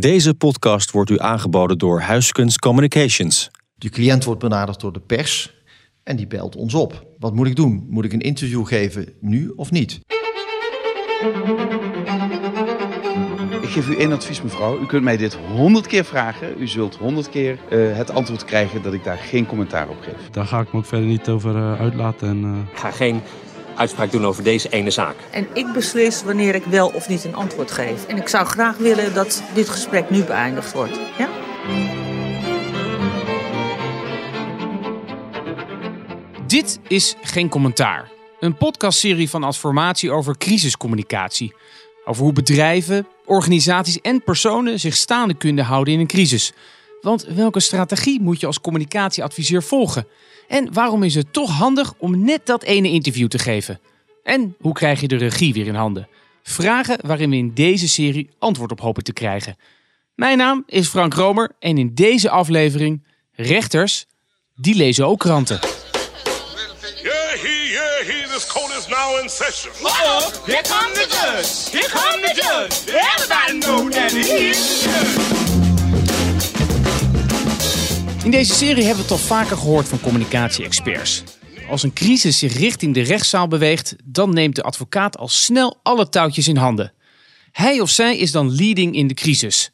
Deze podcast wordt u aangeboden door Huiskunst Communications. De cliënt wordt benaderd door de pers en die belt ons op. Wat moet ik doen? Moet ik een interview geven nu of niet? Ik geef u één advies, mevrouw. U kunt mij dit honderd keer vragen. U zult honderd keer uh, het antwoord krijgen dat ik daar geen commentaar op geef. Daar ga ik me ook verder niet over uh, uitlaten. En, uh... Ik ga geen uitspraak doen over deze ene zaak. En ik beslis wanneer ik wel of niet een antwoord geef. En ik zou graag willen dat dit gesprek nu beëindigd wordt. Ja? Dit is Geen Commentaar. Een podcastserie van Adformatie over crisiscommunicatie. Over hoe bedrijven, organisaties en personen zich staande kunnen houden in een crisis. Want welke strategie moet je als communicatieadviseur volgen? En waarom is het toch handig om net dat ene interview te geven? En hoe krijg je de regie weer in handen? Vragen waarin we in deze serie antwoord op hopen te krijgen. Mijn naam is Frank Romer en in deze aflevering rechters, die lezen ook kranten. now in session. Uh-oh, here come the judge. Here come the judge. Everybody know that he's In deze serie hebben we het al vaker gehoord van communicatie-experts. Als een crisis zich richting de rechtszaal beweegt, dan neemt de advocaat al snel alle touwtjes in handen. Hij of zij is dan leading in de crisis.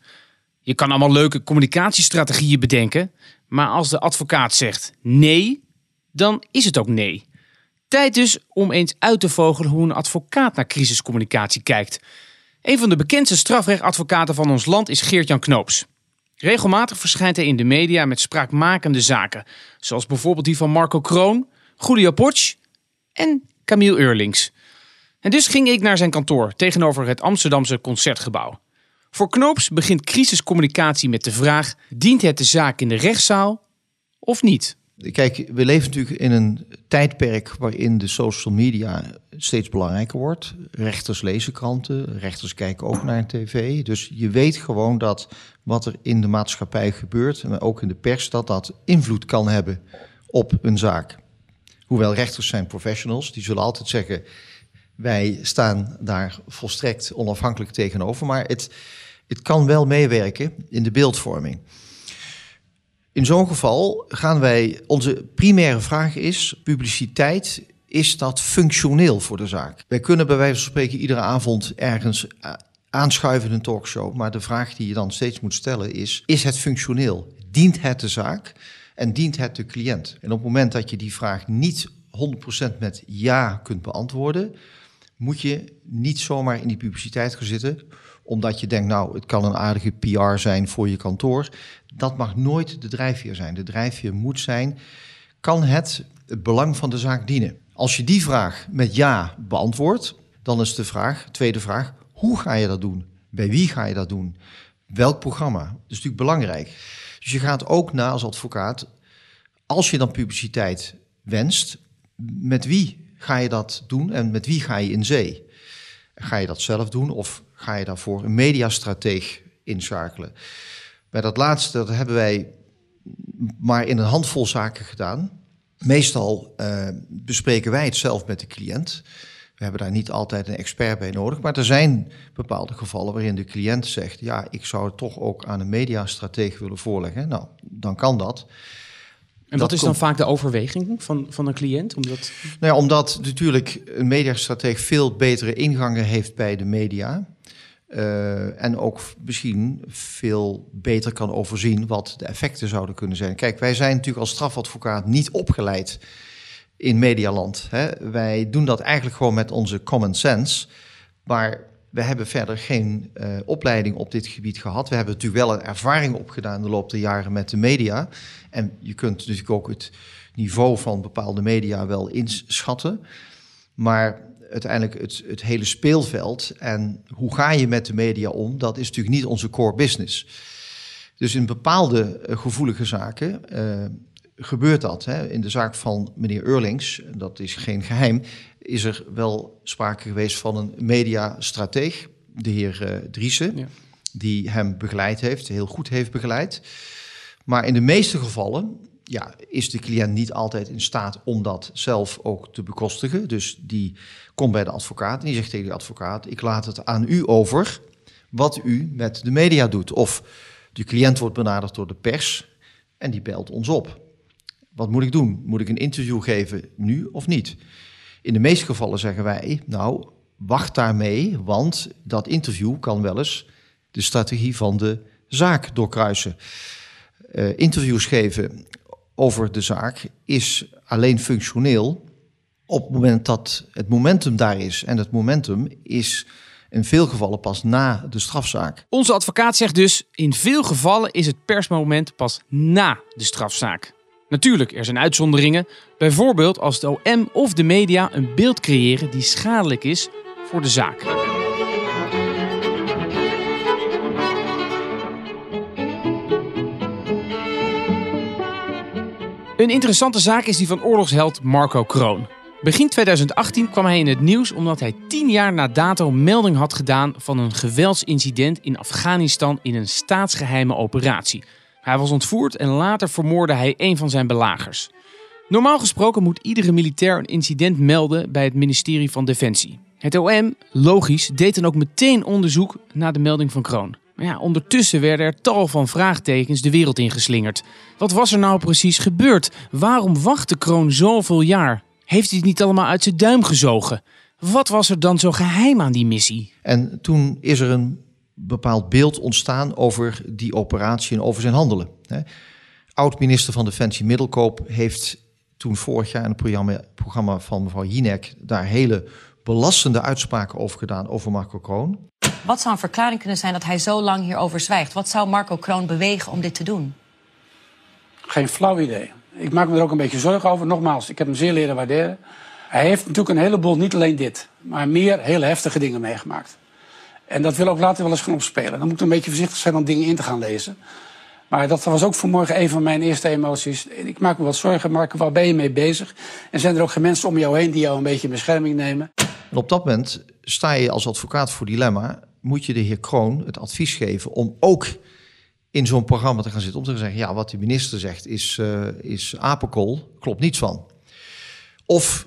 Je kan allemaal leuke communicatiestrategieën bedenken, maar als de advocaat zegt nee, dan is het ook nee. Tijd dus om eens uit te vogelen hoe een advocaat naar crisiscommunicatie kijkt. Een van de bekendste strafrechtadvocaten van ons land is Geert-Jan Knoops. Regelmatig verschijnt hij in de media met spraakmakende zaken, zoals bijvoorbeeld die van Marco Kroon, Julio Potsch en Camille Eurlings. En dus ging ik naar zijn kantoor tegenover het Amsterdamse Concertgebouw. Voor Knoops begint crisiscommunicatie met de vraag: dient het de zaak in de rechtszaal of niet? Kijk, we leven natuurlijk in een tijdperk waarin de social media steeds belangrijker wordt. Rechters lezen kranten, rechters kijken ook naar een tv. Dus je weet gewoon dat wat er in de maatschappij gebeurt, maar ook in de pers, dat dat invloed kan hebben op een zaak. Hoewel rechters zijn professionals, die zullen altijd zeggen: wij staan daar volstrekt onafhankelijk tegenover. Maar het, het kan wel meewerken in de beeldvorming. In zo'n geval gaan wij, onze primaire vraag is, publiciteit, is dat functioneel voor de zaak? Wij kunnen bij wijze van spreken iedere avond ergens eh, aanschuiven in een talkshow, maar de vraag die je dan steeds moet stellen is, is het functioneel? Dient het de zaak en dient het de cliënt? En op het moment dat je die vraag niet 100% met ja kunt beantwoorden, moet je niet zomaar in die publiciteit gaan zitten, omdat je denkt, nou, het kan een aardige PR zijn voor je kantoor. Dat mag nooit de drijfveer zijn. De drijfveer moet zijn, kan het het belang van de zaak dienen? Als je die vraag met ja beantwoordt, dan is de vraag, tweede vraag, hoe ga je dat doen? Bij wie ga je dat doen? Welk programma? Dat is natuurlijk belangrijk. Dus je gaat ook na als advocaat, als je dan publiciteit wenst, met wie ga je dat doen en met wie ga je in zee? Ga je dat zelf doen of ga je daarvoor een mediastrateeg inschakelen? Bij dat laatste dat hebben wij maar in een handvol zaken gedaan. Meestal uh, bespreken wij het zelf met de cliënt. We hebben daar niet altijd een expert bij nodig. Maar er zijn bepaalde gevallen waarin de cliënt zegt: Ja, ik zou het toch ook aan een mediastrateeg willen voorleggen. Nou, dan kan dat. En wat is dan vaak de overweging van, van een cliënt? Omdat... Nou ja, omdat natuurlijk een mediastrateeg veel betere ingangen heeft bij de media. Uh, en ook misschien veel beter kan overzien wat de effecten zouden kunnen zijn. Kijk, wij zijn natuurlijk als strafadvocaat niet opgeleid in medialand. Hè. Wij doen dat eigenlijk gewoon met onze common sense. Maar we hebben verder geen uh, opleiding op dit gebied gehad. We hebben natuurlijk wel een ervaring opgedaan de loop der jaren met de media. En je kunt natuurlijk ook het niveau van bepaalde media wel inschatten. Maar uiteindelijk het, het hele speelveld en hoe ga je met de media om, dat is natuurlijk niet onze core business. Dus in bepaalde uh, gevoelige zaken uh, gebeurt dat. Hè. In de zaak van meneer Eurlings, dat is geen geheim, is er wel sprake geweest van een mediastrateeg, de heer uh, Driessen, ja. die hem begeleid heeft, heel goed heeft begeleid. Maar in de meeste gevallen ja, is de cliënt niet altijd in staat om dat zelf ook te bekostigen. Dus die komt bij de advocaat en die zegt tegen de advocaat: Ik laat het aan u over wat u met de media doet. Of de cliënt wordt benaderd door de pers en die belt ons op. Wat moet ik doen? Moet ik een interview geven nu of niet? In de meeste gevallen zeggen wij, nou, wacht daarmee, want dat interview kan wel eens de strategie van de zaak doorkruisen. Uh, interviews geven over de zaak is alleen functioneel op het moment dat het momentum daar is. En het momentum is in veel gevallen pas na de strafzaak. Onze advocaat zegt dus: in veel gevallen is het persmoment pas na de strafzaak. Natuurlijk, er zijn uitzonderingen. Bijvoorbeeld als de OM of de media een beeld creëren die schadelijk is voor de zaak. Een interessante zaak is die van oorlogsheld Marco Kroon. Begin 2018 kwam hij in het nieuws omdat hij tien jaar na dato melding had gedaan van een geweldsincident in Afghanistan in een staatsgeheime operatie. Hij was ontvoerd en later vermoordde hij een van zijn belagers. Normaal gesproken moet iedere militair een incident melden bij het ministerie van Defensie. Het OM, logisch, deed dan ook meteen onderzoek naar de melding van Kroon. Maar ja, ondertussen werden er tal van vraagtekens de wereld ingeslingerd. Wat was er nou precies gebeurd? Waarom wachtte Kroon zoveel jaar? Heeft hij het niet allemaal uit zijn duim gezogen? Wat was er dan zo geheim aan die missie? En toen is er een bepaald beeld ontstaan over die operatie en over zijn handelen. Oud-minister van Defensie Middelkoop heeft toen vorig jaar in het programma, programma van mevrouw Jinek daar hele belastende uitspraken over gedaan over Marco Kroon. Wat zou een verklaring kunnen zijn dat hij zo lang hierover zwijgt? Wat zou Marco Kroon bewegen om dit te doen? Geen flauw idee. Ik maak me er ook een beetje zorgen over. Nogmaals, ik heb hem zeer leren waarderen. Hij heeft natuurlijk een heleboel, niet alleen dit, maar meer hele heftige dingen meegemaakt. En dat wil ook later wel eens gaan opspelen. Dan moet ik een beetje voorzichtig zijn om dingen in te gaan lezen. Maar dat was ook vanmorgen een van mijn eerste emoties. Ik maak me wat zorgen, waar ben je mee bezig? En zijn er ook geen mensen om jou heen die jou een beetje in bescherming nemen? En op dat moment sta je als advocaat voor dilemma. Moet je de heer Kroon het advies geven om ook in zo'n programma te gaan zitten. Om te zeggen, ja, wat de minister zegt is, uh, is apenkool, klopt niets van. Of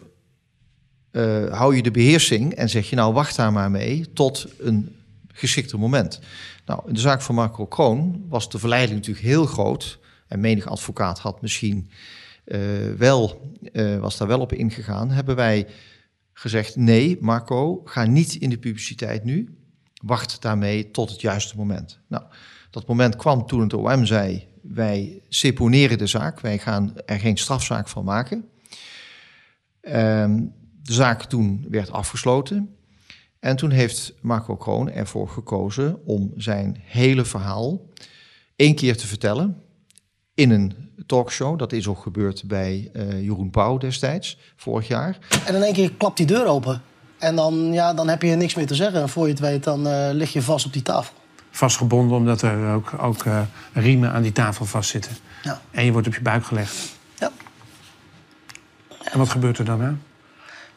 uh, hou je de beheersing en zeg je, nou, wacht daar maar mee tot een geschikter moment. Nou, in de zaak van Marco Kroon was de verleiding natuurlijk heel groot. En menig advocaat had misschien uh, wel, was daar wel op ingegaan. Hebben wij gezegd, nee, Marco, ga niet in de publiciteit nu. Wacht daarmee tot het juiste moment. Nou, dat moment kwam toen het OM zei: wij seponeren de zaak, wij gaan er geen strafzaak van maken. Ehm, de zaak toen werd afgesloten. En toen heeft Marco Kroon ervoor gekozen om zijn hele verhaal één keer te vertellen in een talkshow. Dat is ook gebeurd bij uh, Jeroen Pauw destijds, vorig jaar. En in één keer klapt die deur open. En dan, ja, dan heb je niks meer te zeggen. En voor je het weet, dan uh, lig je vast op die tafel vastgebonden omdat er ook, ook uh, riemen aan die tafel vastzitten. Ja. En je wordt op je buik gelegd. Ja. En wat gebeurt er dan, hè?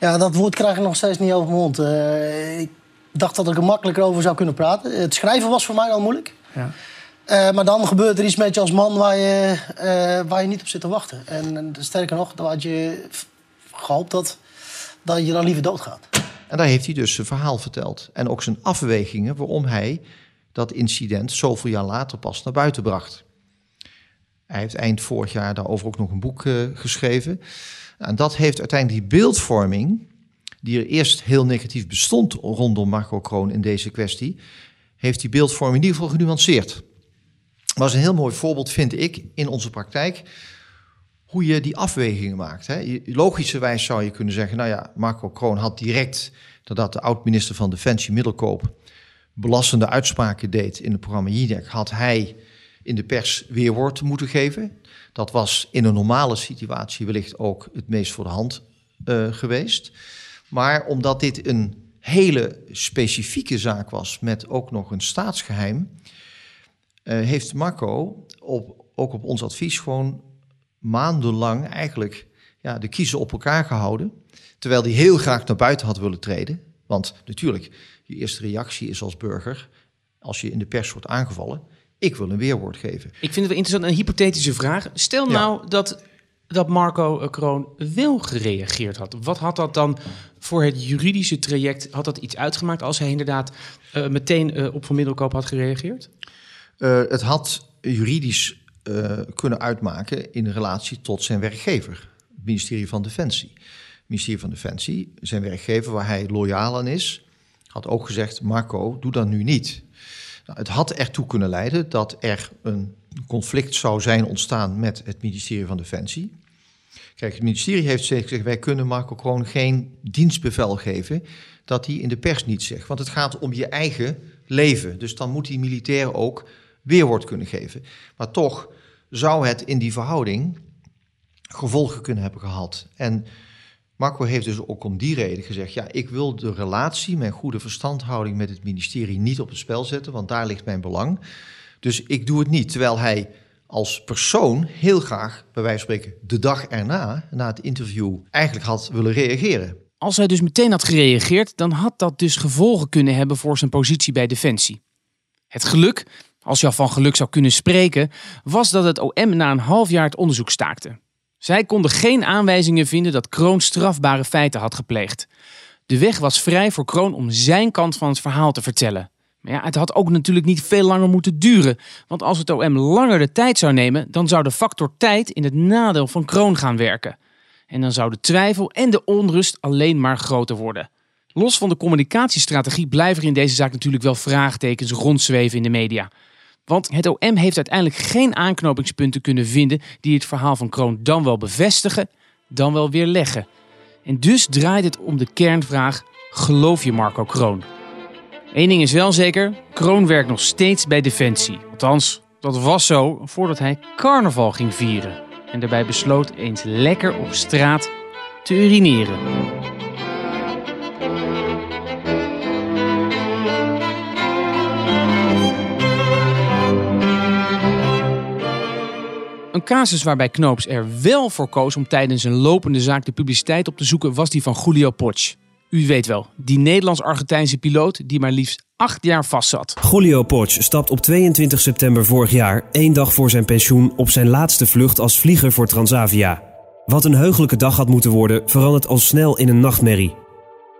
Ja, dat woord krijg ik nog steeds niet over mijn mond. Uh, ik dacht dat ik er makkelijker over zou kunnen praten. Het schrijven was voor mij al moeilijk. Ja. Uh, maar dan gebeurt er iets met je als man waar je, waar je niet op zit te wachten. En sterker nog, dan had je gehoopt dat, dat je dan liever doodgaat. En daar heeft hij dus zijn verhaal verteld. En ook zijn afwegingen waarom hij dat incident zoveel jaar later pas naar buiten bracht. Hij heeft eind vorig jaar daarover ook nog een boek uh, geschreven. En dat heeft uiteindelijk die beeldvorming, die er eerst heel negatief bestond rondom Marco Kroon in deze kwestie, heeft die beeldvorming in ieder geval genuanceerd. Dat was een heel mooi voorbeeld, vind ik, in onze praktijk, hoe je die afwegingen maakt. Hè. Logischerwijs zou je kunnen zeggen, nou ja, Marco Kroon had direct, nadat de oud-minister van Defensie Middelkoop belastende uitspraken deed in het programma JIDEC, had hij in de pers weerwoord moeten geven. Dat was in een normale situatie wellicht ook het meest voor de hand uh, geweest. Maar omdat dit een hele specifieke zaak was met ook nog een staatsgeheim, uh, heeft Marco op, ook op ons advies gewoon maandenlang eigenlijk ja, de kiezen op elkaar gehouden. Terwijl hij heel graag naar buiten had willen treden. Want natuurlijk, je eerste reactie is als burger, als je in de pers wordt aangevallen, ik wil een weerwoord geven. Ik vind het wel interessant, een hypothetische vraag. Stel nou dat dat Marco Kroon wel gereageerd had? Wat had dat dan voor het juridische traject, had dat iets uitgemaakt als hij inderdaad uh, meteen uh, op Van Middelkoop had gereageerd? Uh, het had juridisch kunnen uitmaken in relatie tot zijn werkgever, het ministerie van Defensie. Het ministerie van Defensie, zijn werkgever waar hij loyaal aan is, had ook gezegd: Marco, doe dat nu niet. Nou, het had ertoe kunnen leiden dat er een conflict zou zijn ontstaan met het ministerie van Defensie. Kijk, het ministerie heeft gezegd, wij kunnen Marco gewoon geen dienstbevel geven dat hij in de pers niet zegt. Want het gaat om je eigen leven. Dus dan moet die militair ook weerwoord kunnen geven. Maar toch zou het in die verhouding gevolgen kunnen hebben gehad. En Marco heeft dus ook om die reden gezegd: ja, ik wil de relatie, mijn goede verstandhouding met het ministerie niet op het spel zetten, want daar ligt mijn belang. Dus ik doe het niet. Terwijl hij als persoon heel graag, bij wijze van spreken, de dag erna, na het interview, eigenlijk had willen reageren. Als hij dus meteen had gereageerd, dan had dat dus gevolgen kunnen hebben voor zijn positie bij Defensie. Het geluk, als je al van geluk zou kunnen spreken, was dat het OM na een half jaar het onderzoek staakte. Zij konden geen aanwijzingen vinden dat Kroon strafbare feiten had gepleegd. De weg was vrij voor Kroon om zijn kant van het verhaal te vertellen. Maar ja, het had ook natuurlijk niet veel langer moeten duren. Want als het OM langer de tijd zou nemen, dan zou de factor tijd in het nadeel van Kroon gaan werken. En dan zou de twijfel en de onrust alleen maar groter worden. Los van de communicatiestrategie blijven er in deze zaak natuurlijk wel vraagtekens rondzweven in de media. Want het OM heeft uiteindelijk geen aanknopingspunten kunnen vinden die het verhaal van Kroon dan wel bevestigen, dan wel weer leggen. En dus draait het om de kernvraag: geloof je Marco Kroon? Eén ding is wel zeker: Kroon werkt nog steeds bij Defensie. Althans, dat was zo voordat hij carnaval ging vieren. En daarbij besloot eens lekker op straat te urineren. Een casus waarbij Knoops er wel voor koos om tijdens een lopende zaak de publiciteit op te zoeken was die van Julio Potsch. U weet wel, die Nederlands-Argentijnse piloot die maar liefst acht jaar vastzat. Julio Potsch stapt op 22 september vorig jaar, één dag voor zijn pensioen, op zijn laatste vlucht als vlieger voor Transavia. Wat een heugelijke dag had moeten worden, verandert al snel in een nachtmerrie.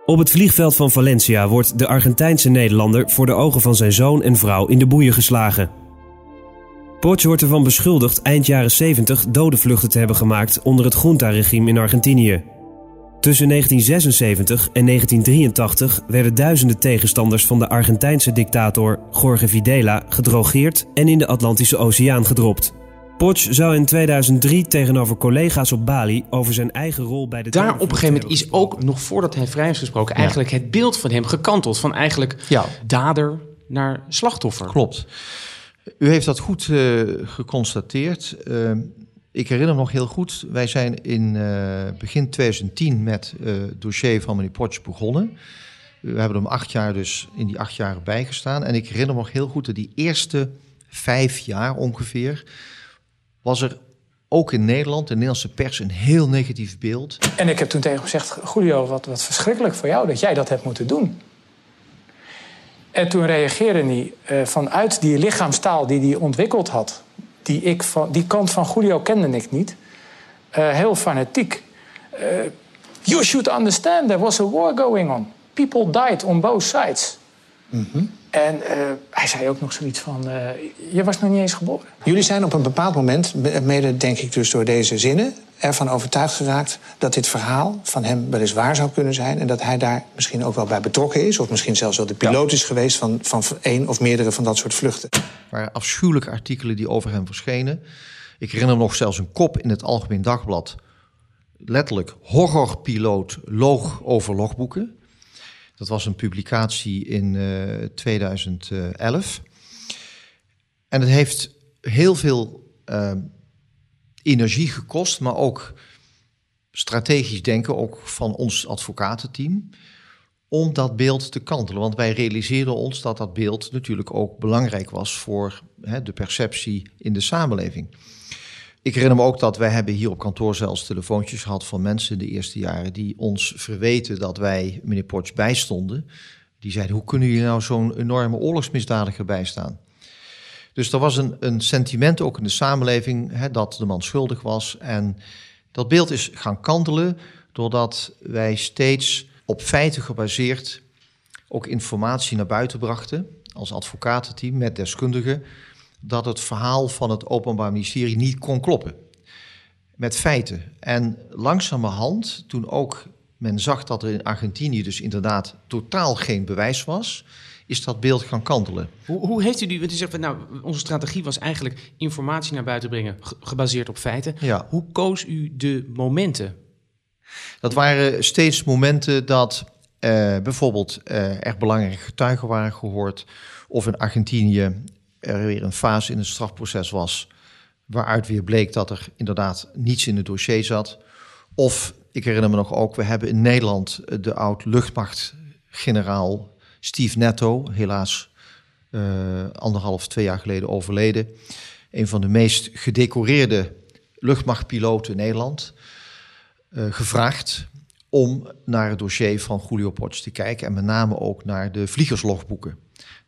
Op het vliegveld van Valencia wordt de Argentijnse Nederlander voor de ogen van zijn zoon en vrouw in de boeien geslagen. Potsch wordt ervan beschuldigd eind jaren 70 dodenvluchten te hebben gemaakt onder het junta-regime in Argentinië. Tussen 1976 en 1983 werden duizenden tegenstanders van de Argentijnse dictator Jorge Videla gedrogeerd en in de Atlantische Oceaan gedropt. Potsch zou in 2003 tegenover collega's op Bali over zijn eigen rol bij de. Daar op een gegeven moment is ook, nog voordat hij vrij is gesproken, eigenlijk het beeld van hem gekanteld. Van eigenlijk ja. dader naar slachtoffer. Klopt. U heeft dat goed uh, geconstateerd. Uh, ik herinner me nog heel goed, wij zijn in uh, begin 2010 met het dossier van meneer Potsch begonnen. We hebben hem acht jaar dus in die acht jaar bijgestaan. En ik herinner me nog heel goed dat die eerste vijf jaar ongeveer... was er ook in Nederland, de Nederlandse pers, een heel negatief beeld. En ik heb toen tegen hem gezegd... Julio, wat, wat verschrikkelijk voor jou dat jij dat hebt moeten doen. En toen reageerde hij uh, vanuit die lichaamstaal die hij ontwikkeld had. Die, ik van, die kant van Julio kende ik niet. Uh, heel fanatiek. Uh, you should understand, there was a war going on. People died on both sides. Mm. En hij zei ook nog zoiets van: Je was nog niet eens geboren. Jullie zijn op een bepaald moment, mede denk ik dus door deze zinnen, ervan overtuigd geraakt dat dit verhaal van hem wel eens waar zou kunnen zijn. En dat hij daar misschien ook wel bij betrokken is. Of misschien zelfs wel de piloot is geweest van, van één of meerdere van dat soort vluchten. Er waren afschuwelijke artikelen die over hem verschenen. Ik herinner me nog zelfs een kop in het Algemeen Dagblad. Letterlijk, horrorpiloot loog over logboeken. Dat was een publicatie in uh, 2011. En het heeft heel veel uh, energie gekost, maar ook strategisch denken, ook van ons advocatenteam, om dat beeld te kantelen. Want wij realiseerden ons dat dat beeld natuurlijk ook belangrijk was voor hè, de perceptie in de samenleving. Ik herinner me ook dat wij hebben hier op kantoor zelfs telefoontjes gehad van mensen de eerste jaren die ons verweten dat wij meneer Potsch bijstonden. Die zeiden, hoe kunnen jullie nou zo'n enorme oorlogsmisdadiger bijstaan? Dus er was een, een sentiment ook in de samenleving hè, dat de man schuldig was. En Dat beeld is gaan kantelen doordat wij steeds op feiten gebaseerd ook informatie naar buiten brachten als advocatenteam met deskundigen dat het verhaal van het Openbaar Ministerie niet kon kloppen met feiten. En langzamerhand, toen ook men zag dat er in Argentinië dus inderdaad totaal geen bewijs was, is dat beeld gaan kantelen. Hoe, hoe heeft u die, want u zegt nou, onze strategie was eigenlijk informatie naar buiten brengen, ge- gebaseerd op feiten. Ja. Hoe koos u de momenten? Dat waren steeds momenten dat eh, bijvoorbeeld eh, er belangrijke getuigen waren gehoord, of in Argentinië er weer een fase in het strafproces was waaruit weer bleek dat er inderdaad niets in het dossier zat. Of ik herinner me nog ook, we hebben in Nederland de oud luchtmachtgeneraal Steve Netto, helaas eh, anderhalf, twee jaar geleden overleden. Een van de meest gedecoreerde luchtmachtpiloten in Nederland. eh, gevraagd om naar het dossier van Julio Potts te kijken en met name ook naar de vliegerslogboeken.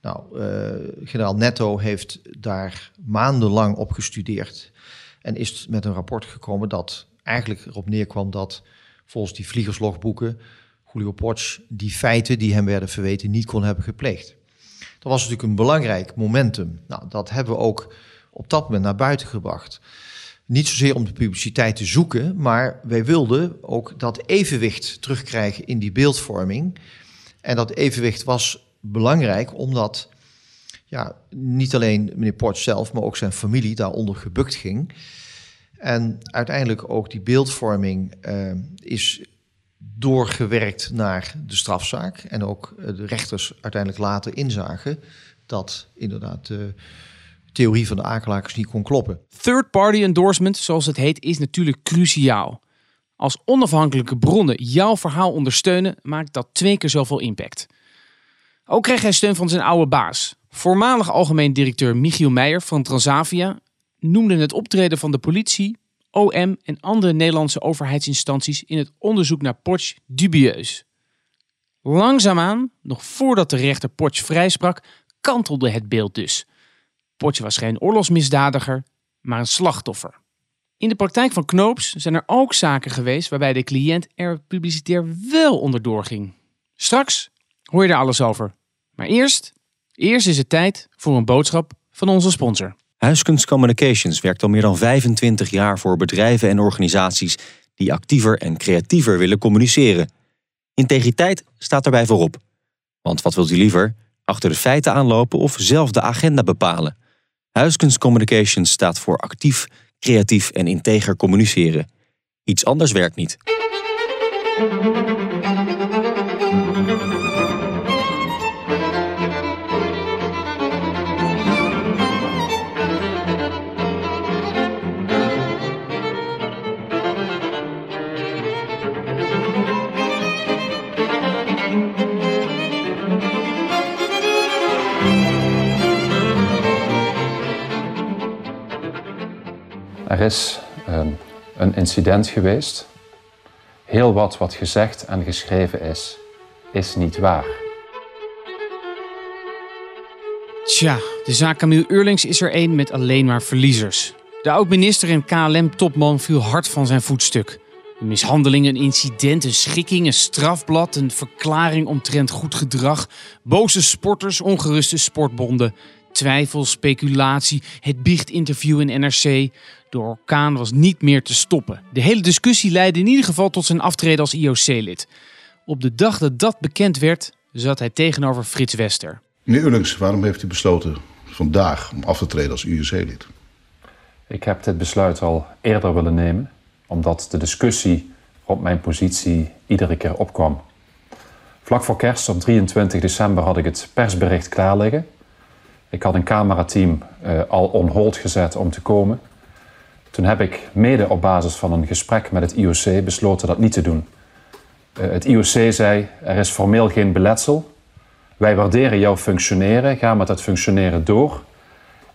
Nou, eh, generaal Netto heeft daar maandenlang op gestudeerd en is met een rapport gekomen dat eigenlijk erop neerkwam dat volgens die vliegerslogboeken Julio Potts die feiten die hem werden verweten niet kon hebben gepleegd. Dat was natuurlijk een belangrijk momentum. Nou, dat hebben we ook op dat moment naar buiten gebracht. Niet zozeer om de publiciteit te zoeken, maar wij wilden ook dat evenwicht terugkrijgen in die beeldvorming. En dat evenwicht was belangrijk omdat ja, niet alleen meneer Port zelf, maar ook zijn familie daaronder gebukt ging. En uiteindelijk ook die beeldvorming eh, is doorgewerkt naar de strafzaak. En ook eh, de rechters uiteindelijk later inzagen dat inderdaad de theorie van de aanklagers niet kon kloppen. Third-party endorsement, zoals het heet, is natuurlijk cruciaal. Als onafhankelijke bronnen jouw verhaal ondersteunen, maakt dat twee keer zoveel impact. Ook kreeg hij steun van zijn oude baas. Voormalig algemeen directeur Michiel Meijer van Transavia noemde het optreden van de politie, OM en andere Nederlandse overheidsinstanties in het onderzoek naar Potsch dubieus. Langzaamaan, nog voordat de rechter Potsch vrijsprak, kantelde het beeld dus. Potsch was geen oorlogsmisdadiger, maar een slachtoffer. In de praktijk van Knoops zijn er ook zaken geweest waarbij de cliënt er publicitair wel onderdoor ging. Straks hoor je daar alles over. Maar eerst, eerst is het tijd voor een boodschap van onze sponsor. Huiskunst Communications werkt al meer dan 25 jaar voor bedrijven en organisaties die actiever en creatiever willen communiceren. Integriteit staat daarbij voorop. Want wat wilt u liever? Achter de feiten aanlopen of zelf de agenda bepalen? Huiskunst Communications staat voor actief, creatief en integer communiceren. Iets anders werkt niet. Er is ehm, een incident geweest. Heel wat wat gezegd en geschreven is, is niet waar. Tja, de zaak Camille Eurlings is er één met alleen maar verliezers. De oud-minister en KLM-topman viel hard van zijn voetstuk. Een mishandeling, een incident, een schikking, een strafblad, een verklaring omtrent goed gedrag, boze sporters, ongeruste sportbonden, twijfel, speculatie, het biechtinterview in NRC. De orkaan was niet meer te stoppen. De hele discussie leidde in ieder geval tot zijn aftreden als IOC-lid. Op de dag dat dat bekend werd, zat hij tegenover Frits Wester. Meneer Ullings, waarom heeft u besloten vandaag om af te treden als UIC-lid? Ik heb dit besluit al eerder willen nemen, omdat de discussie rond mijn positie iedere keer opkwam. Vlak voor kerst, op 23 december, had ik het persbericht klaar liggen. Ik had een camerateam uh, al on hold gezet om te komen. Toen heb ik mede op basis van een gesprek met het IOC besloten dat niet te doen. Uh, het IOC zei, er is formeel geen beletsel. Wij waarderen jouw functioneren, ga met dat functioneren door.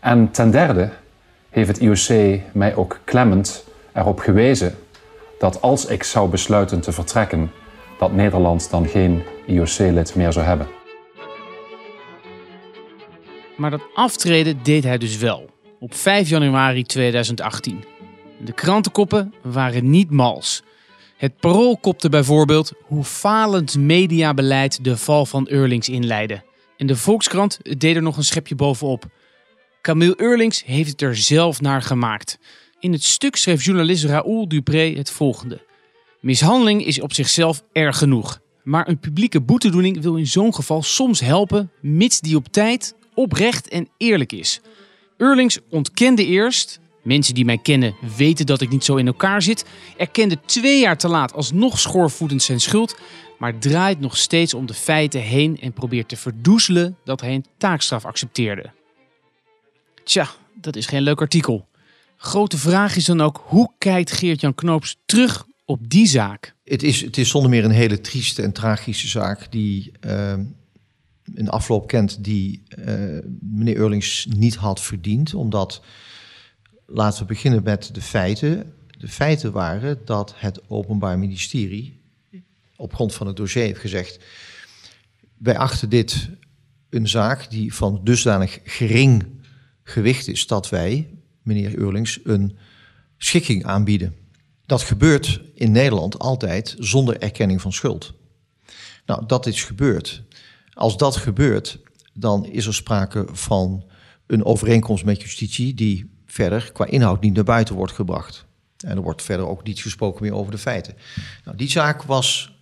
En ten derde heeft het IOC mij ook klemmend erop gewezen dat als ik zou besluiten te vertrekken, dat Nederland dan geen IOC-lid meer zou hebben. Maar dat aftreden deed hij dus wel, op 5 januari 2018. De krantenkoppen waren niet mals. Het Parool kopte bijvoorbeeld hoe falend mediabeleid de val van Eurlings inleidde. En de Volkskrant deed er nog een schepje bovenop. Camille Eurlings heeft het er zelf naar gemaakt. In het stuk schreef journalist Raoul Dupré het volgende. Mishandeling is op zichzelf erg genoeg. Maar een publieke boetedoening wil in zo'n geval soms helpen, mits die op tijd, oprecht en eerlijk is. Eurlings ontkende eerst, mensen die mij kennen weten dat ik niet zo in elkaar zit, erkende twee jaar te laat alsnog schoorvoetend zijn schuld, maar draait nog steeds om de feiten heen en probeert te verdoezelen dat hij een taakstraf accepteerde. Tja, dat is geen leuk artikel. Grote vraag is dan ook, hoe kijkt Geert-Jan Knoops terug op die zaak? Het is, het is zonder meer een hele trieste en tragische zaak die uh, een afloop kent die uh, meneer Eurlings niet had verdiend. Omdat, laten we beginnen met de feiten. De feiten waren dat het Openbaar Ministerie op grond van het dossier heeft gezegd... wij achten dit een zaak die van dusdanig gering gewicht is... dat wij, meneer Eurlings, een schikking aanbieden. Dat gebeurt in Nederland altijd zonder erkenning van schuld. Nou, dat is gebeurd. Als dat gebeurt, dan is er sprake van een overeenkomst met justitie die verder qua inhoud niet naar buiten wordt gebracht. En er wordt verder ook niet gesproken meer over de feiten. Nou, die zaak was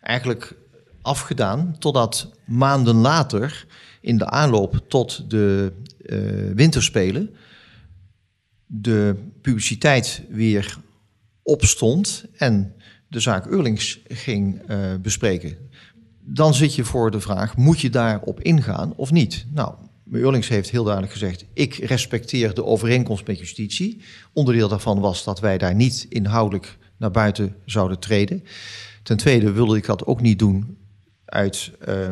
eigenlijk afgedaan totdat maanden later in de aanloop tot de uh, winterspelen de publiciteit weer opstond en de zaak Eurlings ging uh, bespreken. Dan zit je voor de vraag, moet je daarop ingaan of niet? Nou, Eurlings heeft heel duidelijk gezegd, ik respecteer de overeenkomst met justitie. Onderdeel daarvan was dat wij daar niet inhoudelijk naar buiten zouden treden. Ten tweede wilde ik dat ook niet doen uit, uh,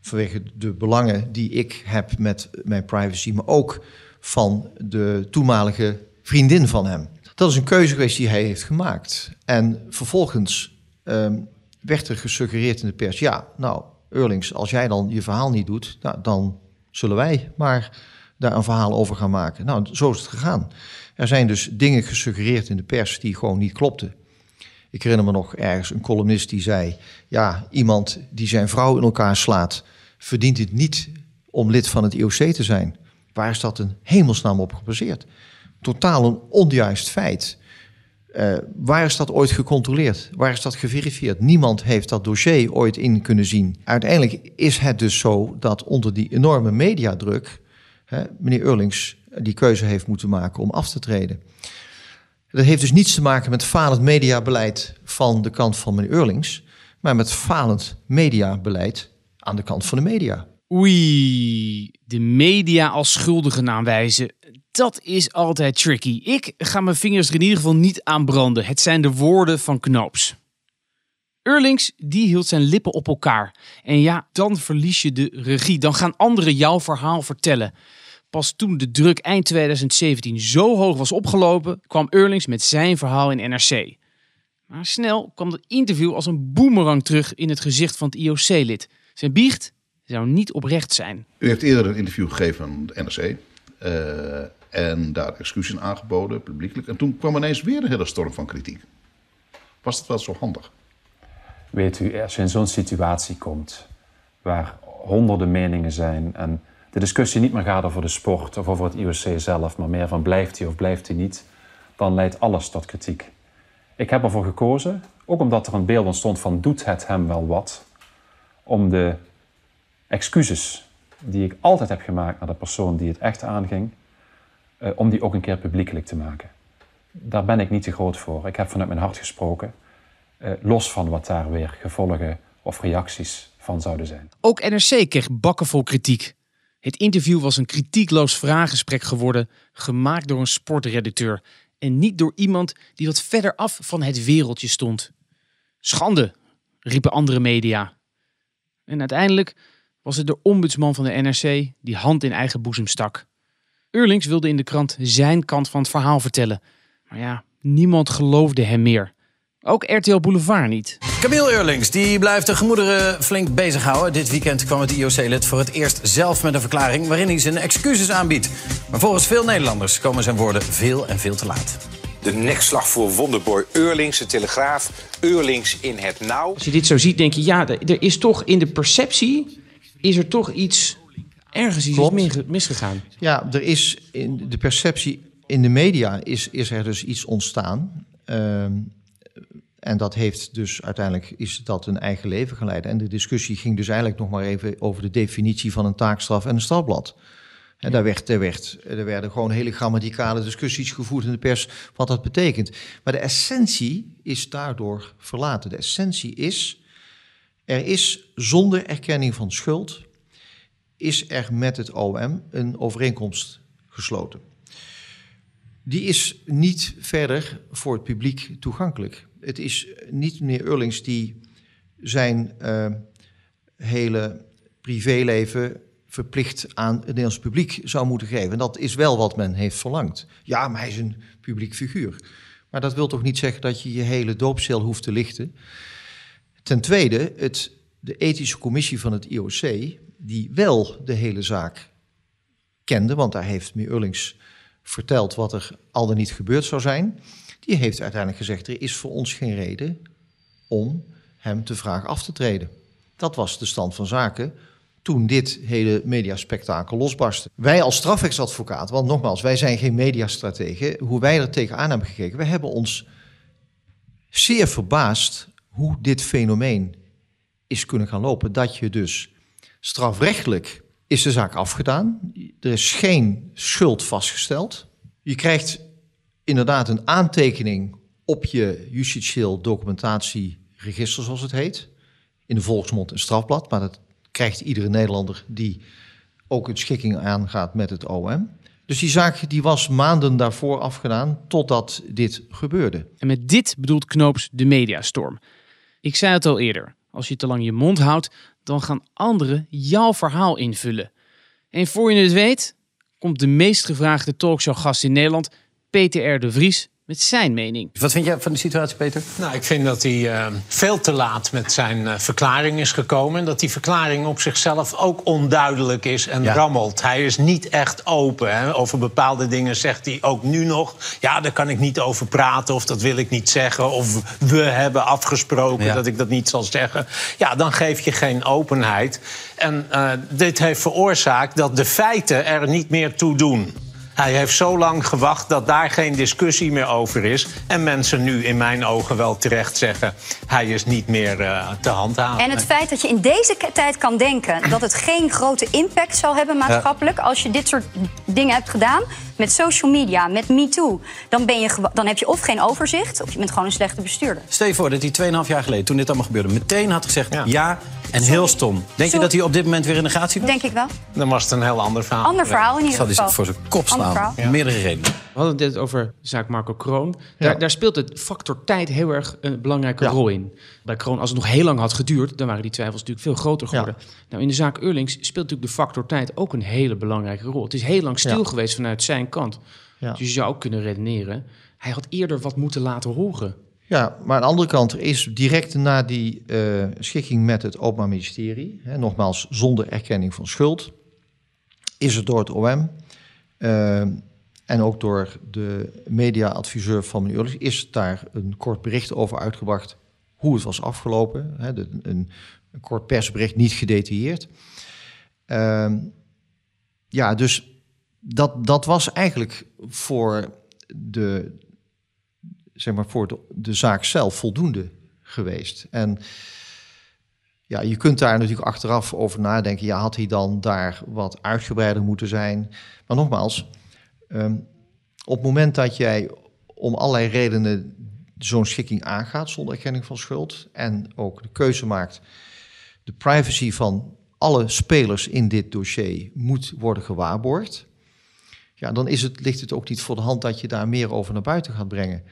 vanwege de belangen die ik heb met mijn privacy, maar ook van de toenmalige vriendin van hem. Dat is een keuze geweest die hij heeft gemaakt. En vervolgens um, werd er gesuggereerd in de pers: ja, nou, Eurlings, als jij dan je verhaal niet doet, nou, dan zullen wij maar daar een verhaal over gaan maken. Nou, zo is het gegaan. Er zijn dus dingen gesuggereerd in de pers die gewoon niet klopten. Ik herinner me nog ergens een columnist die zei: ja, iemand die zijn vrouw in elkaar slaat, verdient het niet om lid van het IOC te zijn. Waar is dat een hemelsnaam op gebaseerd? totaal een onjuist feit. Uh, waar is dat ooit gecontroleerd? Waar is dat geverifieerd? Niemand heeft dat dossier ooit in kunnen zien. Uiteindelijk is het dus zo dat onder die enorme mediadruk hè, meneer Eurlings die keuze heeft moeten maken om af te treden. Dat heeft dus niets te maken met falend mediabeleid van de kant van meneer Eurlings, maar met falend mediabeleid aan de kant van de media. Oei, de media als schuldigen aanwijzen dat is altijd tricky. Ik ga mijn vingers er in ieder geval niet aan branden. Het zijn de woorden van Knoops. Eurlings, die hield zijn lippen op elkaar. En ja, dan verlies je de regie. Dan gaan anderen jouw verhaal vertellen. Pas toen de druk eind 2017 zo hoog was opgelopen, kwam Eurlings met zijn verhaal in NRC. Maar snel kwam dat interview als een boemerang terug in het gezicht van het IOC-lid. Zijn biecht zou niet oprecht zijn. U heeft eerder een interview gegeven aan de NRC. Uh, en daar excuses aangeboden, publiekelijk. En toen kwam ineens weer een hele storm van kritiek. Was dat wel zo handig? Weet u, als je in zo'n situatie komt waar honderden meningen zijn en de discussie niet meer gaat over de sport of over het IOC zelf, maar meer van blijft hij of blijft hij niet, dan leidt alles tot kritiek. Ik heb ervoor gekozen, ook omdat er een beeld ontstond van doet het hem wel wat, om de excuses die ik altijd heb gemaakt naar de persoon die het echt aanging, uh, om die ook een keer publiekelijk te maken. Daar ben ik niet te groot voor. Ik heb vanuit mijn hart gesproken, uh, los van wat daar weer gevolgen of reacties van zouden zijn. Ook NRC kreeg bakken vol kritiek. Het interview was een kritiekloos vraaggesprek geworden, gemaakt door een sportredacteur en niet door iemand die wat verder af van het wereldje stond. Schande, riepen andere media. En uiteindelijk was het de ombudsman van de NRC die hand in eigen boezem stak. Eurlings wilde in de krant zijn kant van het verhaal vertellen. Maar ja, niemand geloofde hem meer. Ook RTL Boulevard niet. Camille Eurlings die blijft de gemoederen flink bezighouden. Dit weekend kwam het IOC-lid voor het eerst zelf met een verklaring... waarin hij zijn excuses aanbiedt. Maar volgens veel Nederlanders komen zijn woorden veel en veel te laat. De nekslag voor wonderboy Eurlings, de Telegraaf. Eurlings in het nauw. Als je dit zo ziet, denk je, ja, er er is toch in de perceptie... is er toch iets, ergens iets Klopt. mis- misgegaan. Ja, er is in de perceptie in de media is, is er dus iets ontstaan. Ehm, en dat heeft dus uiteindelijk is dat een eigen leven gaan leiden. En de discussie ging dus eigenlijk nog maar even over de definitie van een taakstraf en een strafblad. En daar, werd, er, werd, er werden gewoon hele grammaticale discussies gevoerd in de pers wat dat betekent. Maar de essentie is daardoor verlaten. De essentie is, er is zonder erkenning van schuld, is er met het OM een overeenkomst gesloten. Die is niet verder voor het publiek toegankelijk. Het is niet meneer Eurlings die zijn eh, hele privéleven verplicht aan het Nederlands publiek zou moeten geven. En dat is wel wat men heeft verlangd. Ja, maar hij is een publiek figuur. Maar dat wil toch niet zeggen dat je je hele doopcel hoeft te lichten. Ten tweede, het, de ethische commissie van het IOC, die wel de hele zaak kende, want daar heeft meneer Eurlings verteld wat er al dan niet gebeurd zou zijn, die heeft uiteindelijk gezegd, er is voor ons geen reden om hem te vragen af te treden. Dat was de stand van zaken toen dit hele mediaspectakel losbarstte. Wij als strafrechtsadvocaat, want nogmaals, wij zijn geen mediastrategen, hoe wij er tegenaan hebben gekeken, wij hebben ons zeer verbaasd hoe dit fenomeen is kunnen gaan lopen. Dat je dus strafrechtelijk is de zaak afgedaan. Er is geen schuld vastgesteld. Je krijgt inderdaad een aantekening op je justitieel documentatieregister, zoals het heet. In de volksmond een strafblad, maar dat krijgt iedere Nederlander die ook een schikking aangaat met het OM. Dus die zaak die was maanden daarvoor afgedaan totdat dit gebeurde. En met dit bedoelt Knoops de mediastorm. Ik zei het al eerder, als je te lang je mond houdt, dan gaan anderen jouw verhaal invullen. En voor je het weet, komt de meest gevraagde talkshowgast in Nederland, Peter de Vries, met zijn mening. Wat vind jij van de situatie, Peter? Nou, ik vind dat hij eh, veel te laat met zijn eh, verklaring is gekomen. En dat die verklaring op zichzelf ook onduidelijk is en rammelt. Hij is niet echt open. Hè. Over bepaalde dingen zegt hij ook nu nog... ja, daar kan ik niet over praten of dat wil ik niet zeggen. Of we hebben afgesproken Ja. dat ik dat niet zal zeggen. Ja, dan geef je geen openheid. En eh, dit heeft veroorzaakt dat de feiten er niet meer toe doen. Hij heeft zo lang gewacht dat daar geen discussie meer over is. En mensen nu in mijn ogen wel terecht zeggen... hij is niet meer eh, te handhaven. En het feit dat je in deze tijd kan denken dat het geen grote impact zal hebben maatschappelijk. als je dit soort dingen hebt gedaan. met social media, met MeToo. Dan, ben je dan heb je of geen overzicht. of je bent gewoon een slechte bestuurder. Stel je voor dat hij 2,5 jaar geleden, toen dit allemaal gebeurde, meteen had gezegd ja, en heel stom. Denk je dat hij op dit moment weer in de gratie was? Denk ik wel. Dan was het een heel ander verhaal. Ander verhaal in ieder Zal hij geval. zich voor zijn kop slaan? verhaal. Om meerdere redenen. We hadden het net over de zaak Marco Kroon. Daar, daar speelt het factor tijd heel erg een belangrijke rol in. Bij Kroon, als het nog heel lang had geduurd, dan waren die twijfels natuurlijk veel groter geworden. Nou, in de zaak Eurlings speelt natuurlijk de factor tijd ook een hele belangrijke rol. Het is heel lang stil Ja. geweest vanuit zijn kant. Ja. Dus je zou ook kunnen redeneren. Hij had eerder wat moeten laten horen. Ja, maar aan de andere kant is direct na die eh, schikking met het Openbaar Ministerie, hè, nogmaals zonder erkenning van schuld, is er door het OM eh, en ook door de mediaadviseur van meneer Eurlings, is daar een kort bericht over uitgebracht hoe het was afgelopen. Hè, een, een kort persbericht, niet gedetailleerd. Ehm, ja, dus dat, dat was eigenlijk voor de, zeg maar, voor de, zaak zelf voldoende geweest. En ja, je kunt daar natuurlijk achteraf over nadenken. Ja, had hij dan daar wat uitgebreider moeten zijn? Maar nogmaals, ehm, op het moment dat jij om allerlei redenen zo'n schikking aangaat zonder erkenning van schuld en ook de keuze maakt, de privacy van alle spelers in dit dossier moet worden gewaarborgd. Ja, dan is het, ligt het ook niet voor de hand dat je daar meer over naar buiten gaat brengen.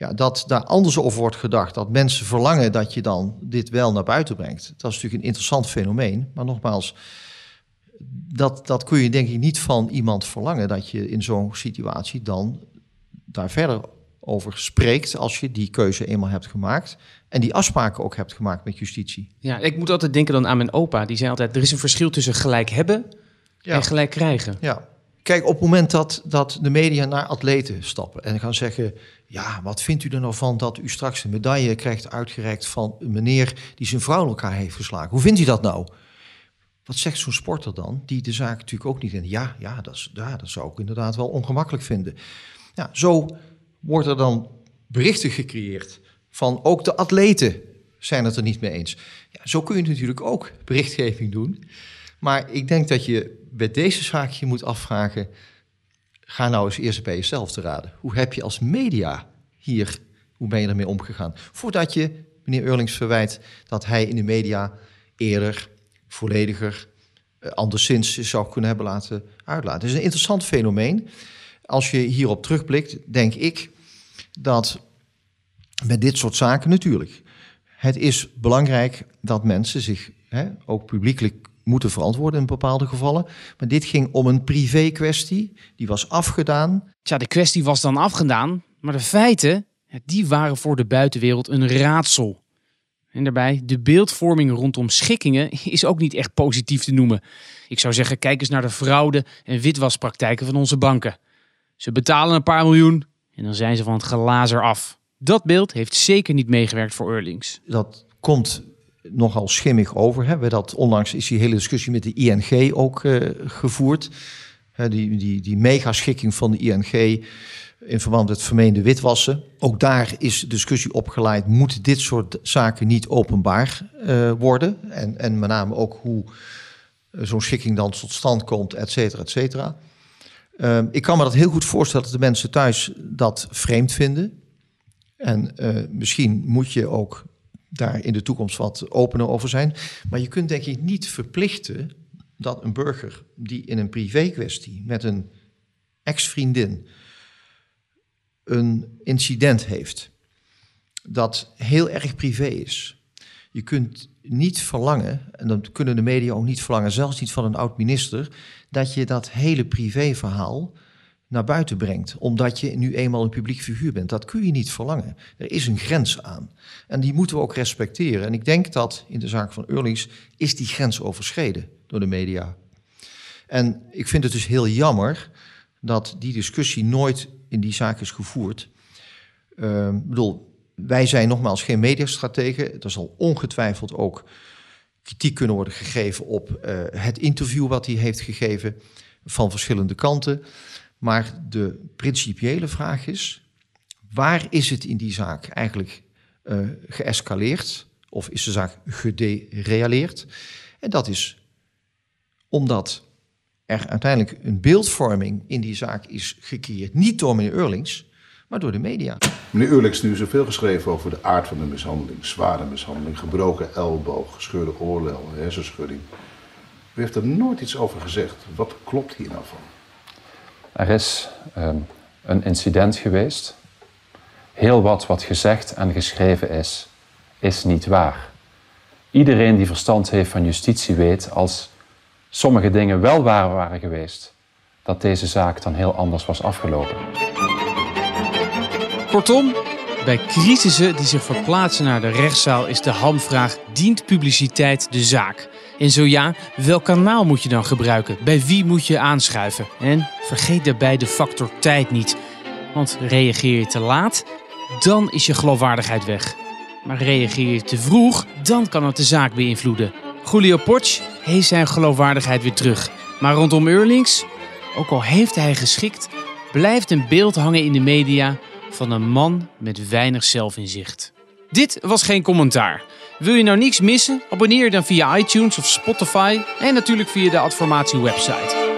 Ja, dat daar anders over wordt gedacht, dat mensen verlangen dat je dan dit wel naar buiten brengt. Dat is natuurlijk een interessant fenomeen. Maar nogmaals, dat, dat kun je denk ik niet van iemand verlangen, dat je in zo'n situatie dan daar verder over spreekt als je die keuze eenmaal hebt gemaakt en die afspraken ook hebt gemaakt met justitie. Ja, ik moet altijd denken dan aan mijn opa. Die zei altijd, er is een verschil tussen gelijk hebben Ja. en gelijk krijgen. Ja. Kijk, op het moment dat, dat de media naar atleten stappen en gaan zeggen: Ja, wat vindt u er nou van dat u straks een medaille krijgt uitgereikt van een meneer die zijn vrouw in elkaar heeft geslagen? Hoe vindt u dat nou? Wat zegt zo'n sporter dan? Die de zaak natuurlijk ook niet in. Ja, ja, dat, is, dat zou ik inderdaad wel ongemakkelijk vinden. Ja, zo worden er dan berichten gecreëerd van ook de atleten zijn het er niet mee eens. Ja, zo kun je natuurlijk ook berichtgeving doen. Maar ik denk dat je bij deze zaak je moet afvragen... ga nou eens eerst bij jezelf te raden. Hoe heb je als media hier, hoe ben je ermee omgegaan? Voordat je meneer Eurlings verwijt dat hij in de media eerder, vollediger... eh, anderszins zou kunnen hebben laten uitlaten. Het is een interessant fenomeen. Als je hierop terugblikt, denk ik dat met dit soort zaken natuurlijk... Het is belangrijk dat mensen zich hè, ook publiekelijk moeten verantwoorden in bepaalde gevallen. Maar dit ging om een privé kwestie, die was afgedaan. Tja, de kwestie was dan afgedaan, maar de feiten, die waren voor de buitenwereld een raadsel. En daarbij, de beeldvorming rondom schikkingen is ook niet echt positief te noemen. Ik zou zeggen, kijk eens naar de fraude en witwaspraktijken van onze banken. Ze betalen een paar miljoen en dan zijn ze van het glazer af. Dat beeld heeft zeker niet meegewerkt voor Eurlings. Dat komt nogal schimmig over. We dat, onlangs is die hele discussie met de ING ook eh, gevoerd. Hè, die, die, die megaschikking van de ING in verband met vermeende witwassen. Ook daar is discussie opgeleid, moet dit soort zaken niet openbaar eh, worden? En, en met name ook hoe eh, zo'n schikking dan tot stand komt, et cetera, et cetera. Ehm, ik kan me dat heel goed voorstellen dat de mensen thuis dat vreemd vinden. En misschien moet je ook daar in de toekomst wat opener over zijn. Maar je kunt denk ik niet verplichten dat een burger die in een privé kwestie met een ex-vriendin een incident heeft dat heel erg privé is. Je kunt niet verlangen, en dat kunnen de media ook niet verlangen, zelfs niet van een oud-minister, dat je dat hele privéverhaal naar buiten brengt, omdat je nu eenmaal een publiek figuur bent. Dat kun je niet verlangen. Er is een grens aan. En die moeten we ook respecteren. En ik denk dat in de zaak van Eurlings is die grens overschreden door de media. En ik vind het dus heel jammer dat die discussie nooit in die zaak is gevoerd. Uh, ik bedoel, wij zijn nogmaals geen mediastrategen. Er zal ongetwijfeld ook kritiek kunnen worden gegeven op uh, het interview wat hij heeft gegeven van verschillende kanten. Maar de principiële vraag is: waar is het in die zaak eigenlijk uh, geëscaleerd? Of is de zaak gederealeerd? En dat is omdat er uiteindelijk een beeldvorming in die zaak is gecreëerd. Niet door meneer Eurlings, maar door de media. Meneer Eurlings, nu is er veel geschreven over de aard van de mishandeling. Zware mishandeling, gebroken elleboog, gescheurde oorlel, hersenschudding. U heeft er nooit iets over gezegd. Wat klopt hier nou van? Er is um, een incident geweest. Heel wat wat gezegd en geschreven is, is niet waar. Iedereen die verstand heeft van justitie weet als sommige dingen wel waar waren geweest, dat deze zaak dan heel anders was afgelopen. Kortom, bij crisissen die zich verplaatsen naar de rechtszaal is de hamvraag: dient publiciteit de zaak? En zo ja, welk kanaal moet je dan gebruiken? Bij wie moet je aanschuiven? En vergeet daarbij de factor tijd niet. Want reageer je te laat, dan is je geloofwaardigheid weg. Maar reageer je te vroeg, dan kan het de zaak beïnvloeden. Julio Potsch heeft zijn geloofwaardigheid weer terug. Maar rondom Eurlings, ook al heeft hij geschikt, blijft een beeld hangen in de media van een man met weinig zelfinzicht. Dit was geen commentaar. Wil je nou niks missen? Abonneer je dan via iTunes of Spotify en natuurlijk via de Adformatie website.